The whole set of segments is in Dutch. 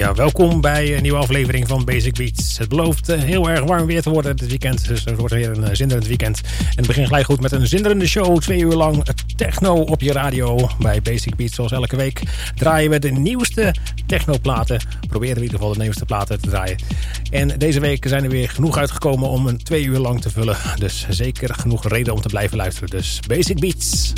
Ja, welkom bij een nieuwe aflevering van Basic Beats. Het belooft eh, heel erg warm weer te worden dit weekend. Dus het wordt weer een eh, zinderend weekend. En het begint gelijk goed met een zinderende show. Twee uur lang techno op je radio bij Basic Beats. Zoals elke week draaien we de nieuwste technoplaten. Proberen we in ieder geval de nieuwste platen te draaien. En deze week zijn er weer genoeg uitgekomen om een twee uur lang te vullen. Dus zeker genoeg reden om te blijven luisteren. Dus Basic Beats.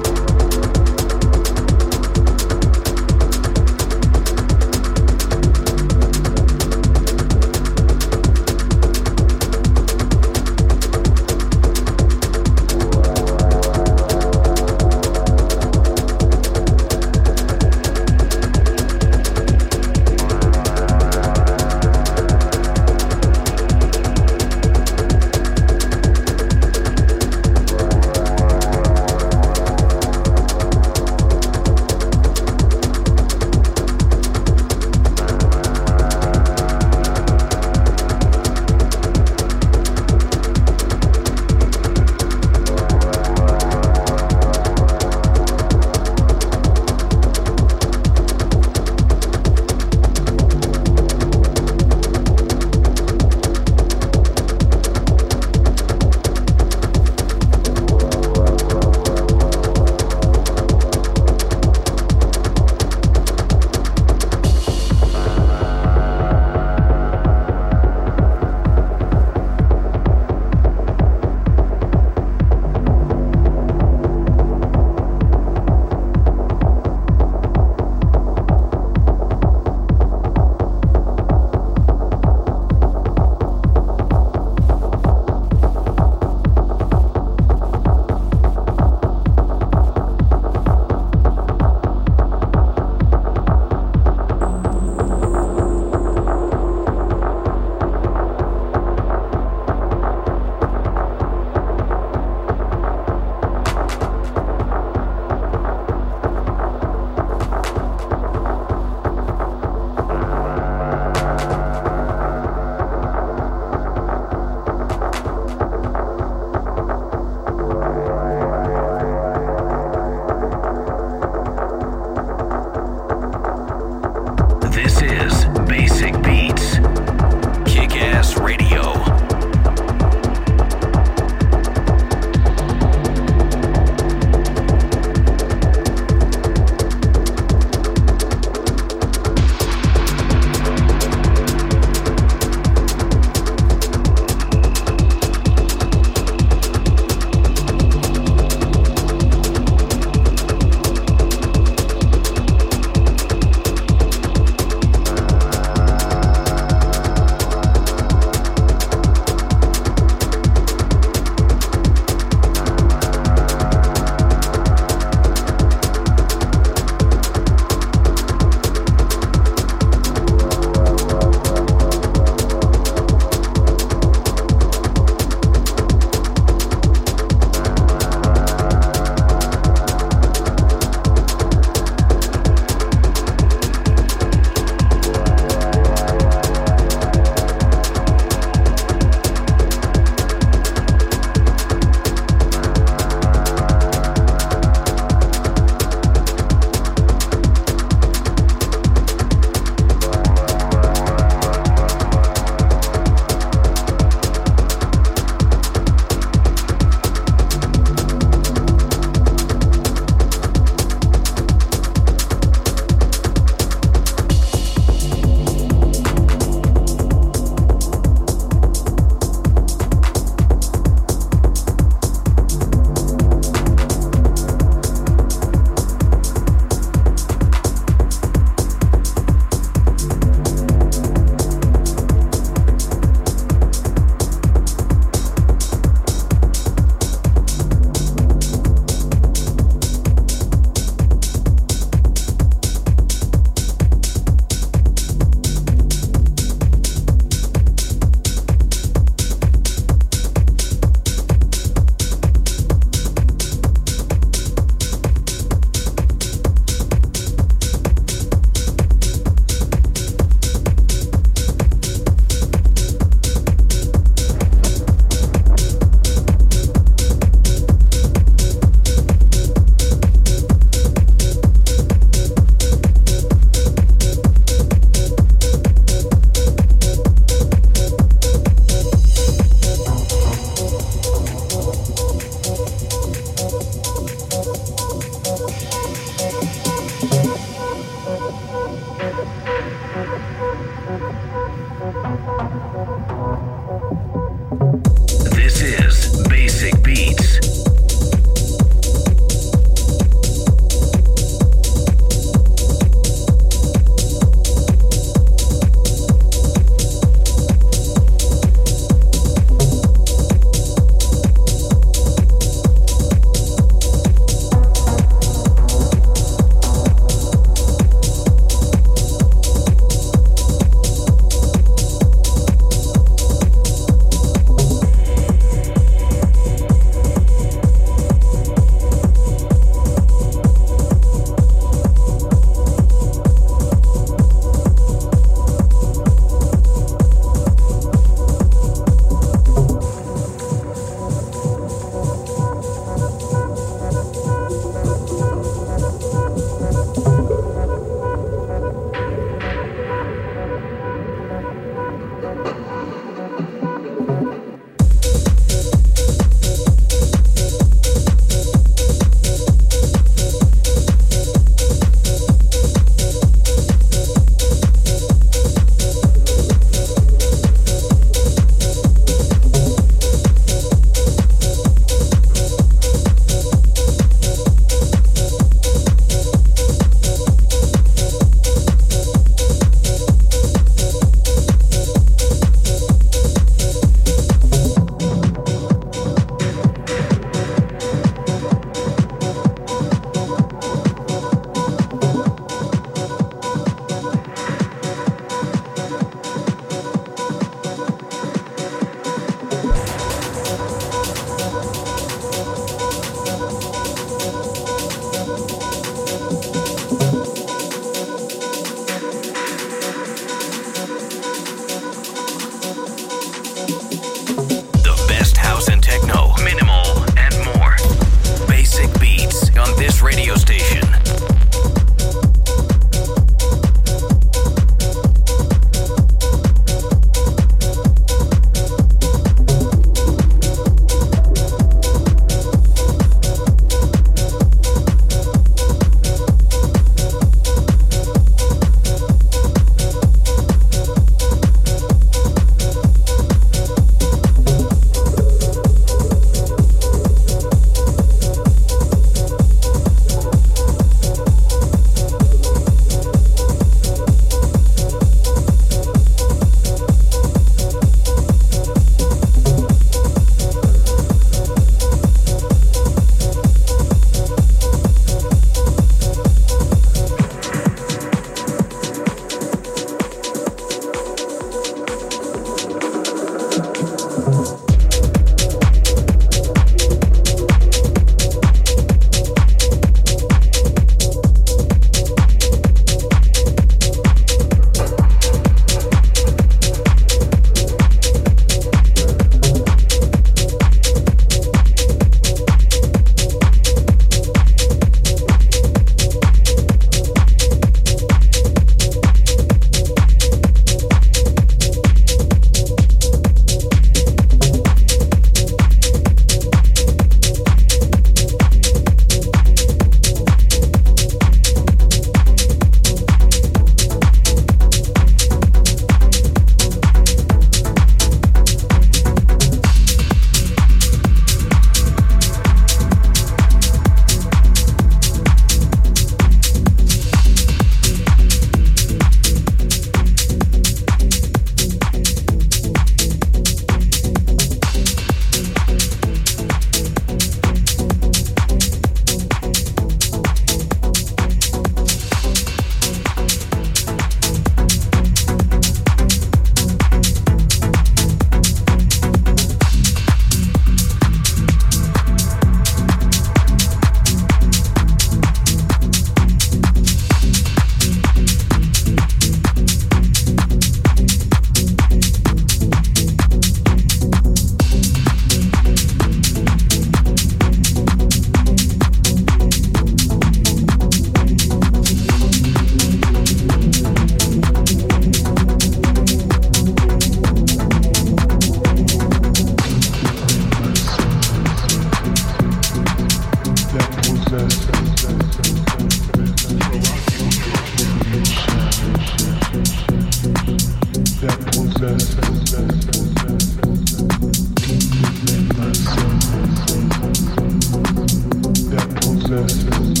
Blessings.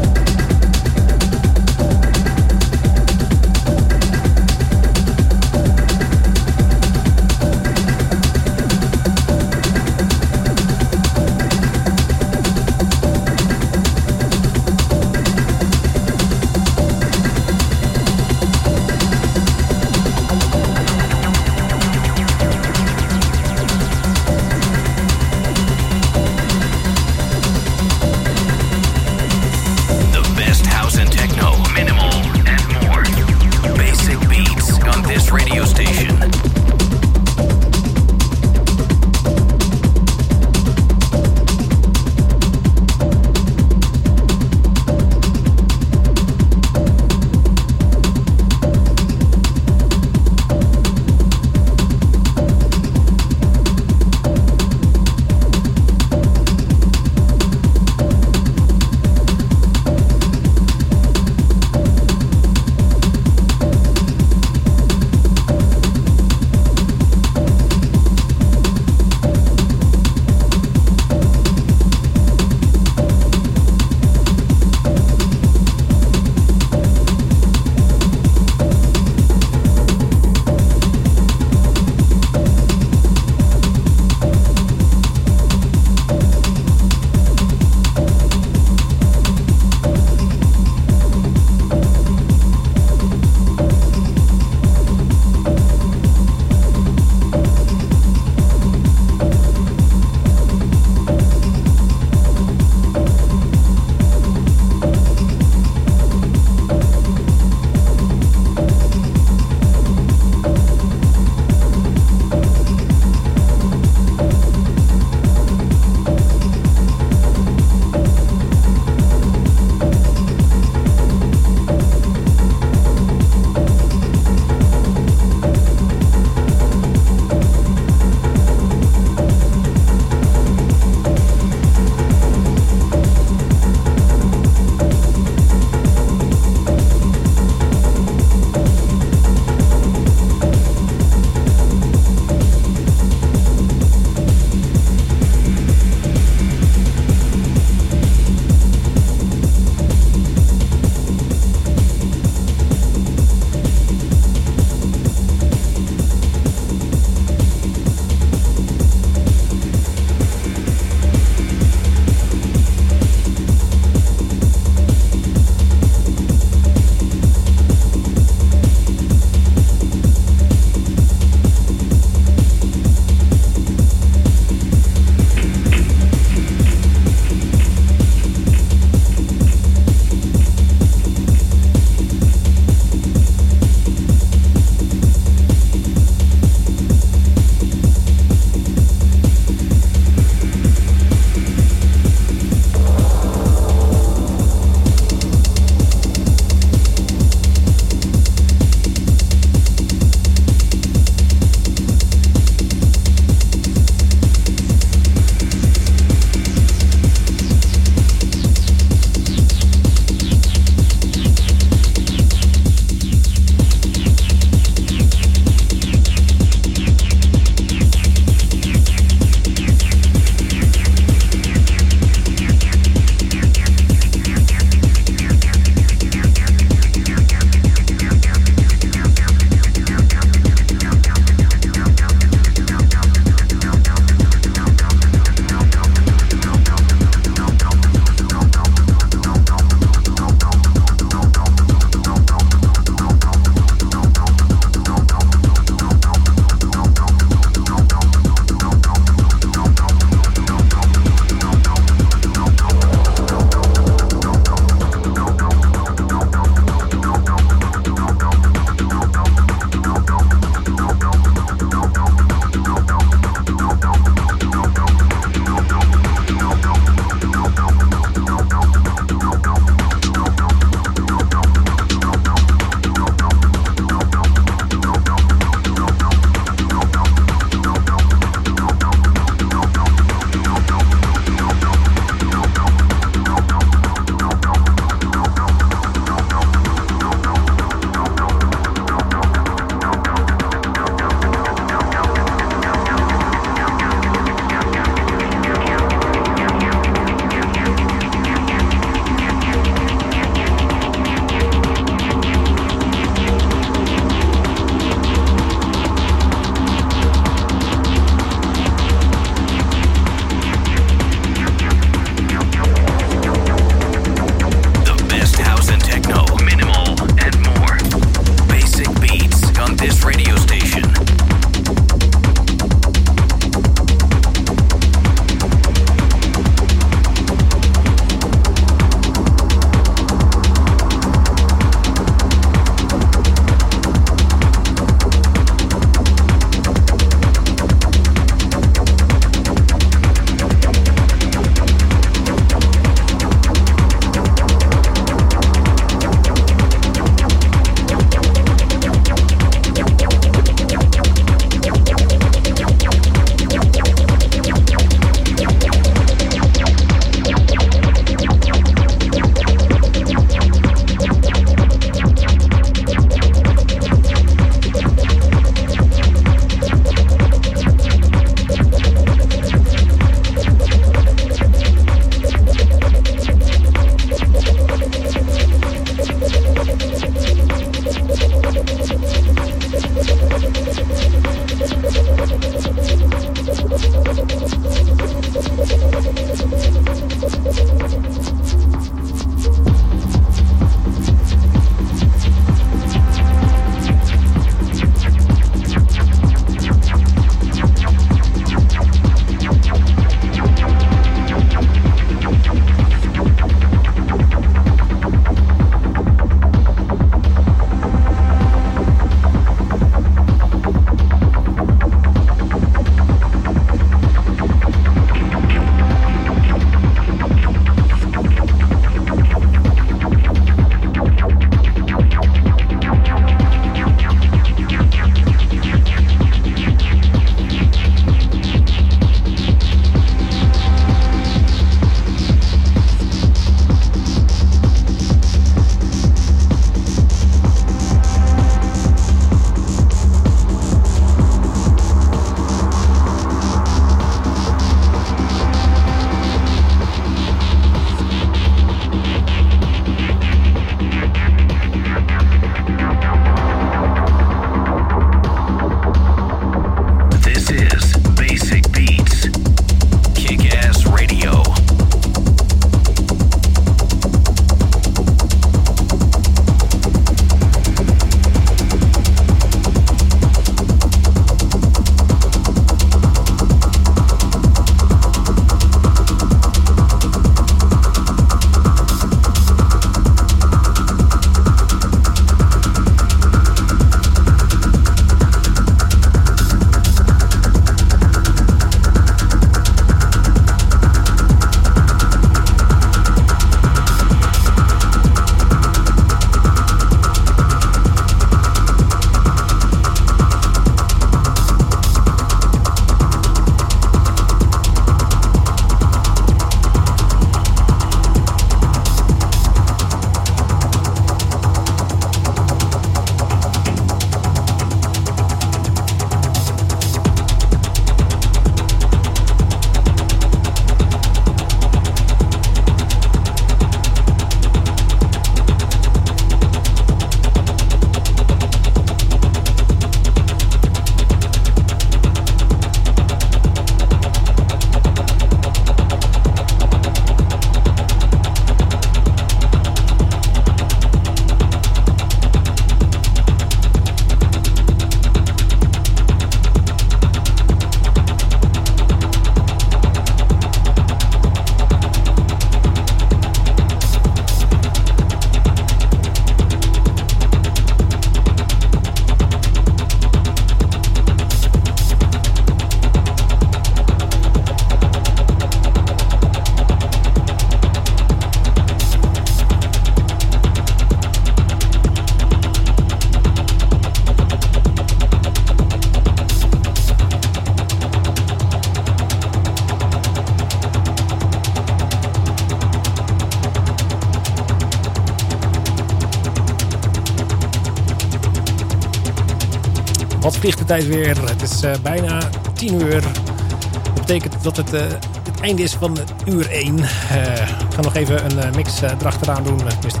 Tijd weer? Het is uh, bijna 10 uur. Dat betekent dat het uh, het einde is van uur 1. Uh, ik ga nog even een mix erachteraan doen. Tenminste,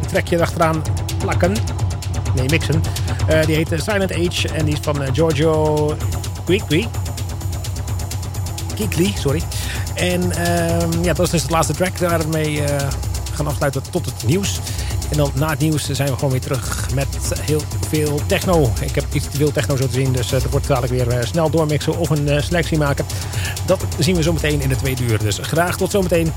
een trekje erachteraan plakken. Nee, mixen. die heet Silent Age en die is van Giorgio Quickly. Kikli, sorry. En uh, ja, dat is dus de laatste track. Daarmee gaan afsluiten tot het nieuws. En dan na het nieuws zijn we gewoon weer terug met heel veel techno. Ik heb iets te veel techno zo te zien, dus er wordt dadelijk weer uh, snel doormixen of een uh, selectie maken. Dat zien we zometeen in de tweede uur. Dus graag tot zometeen.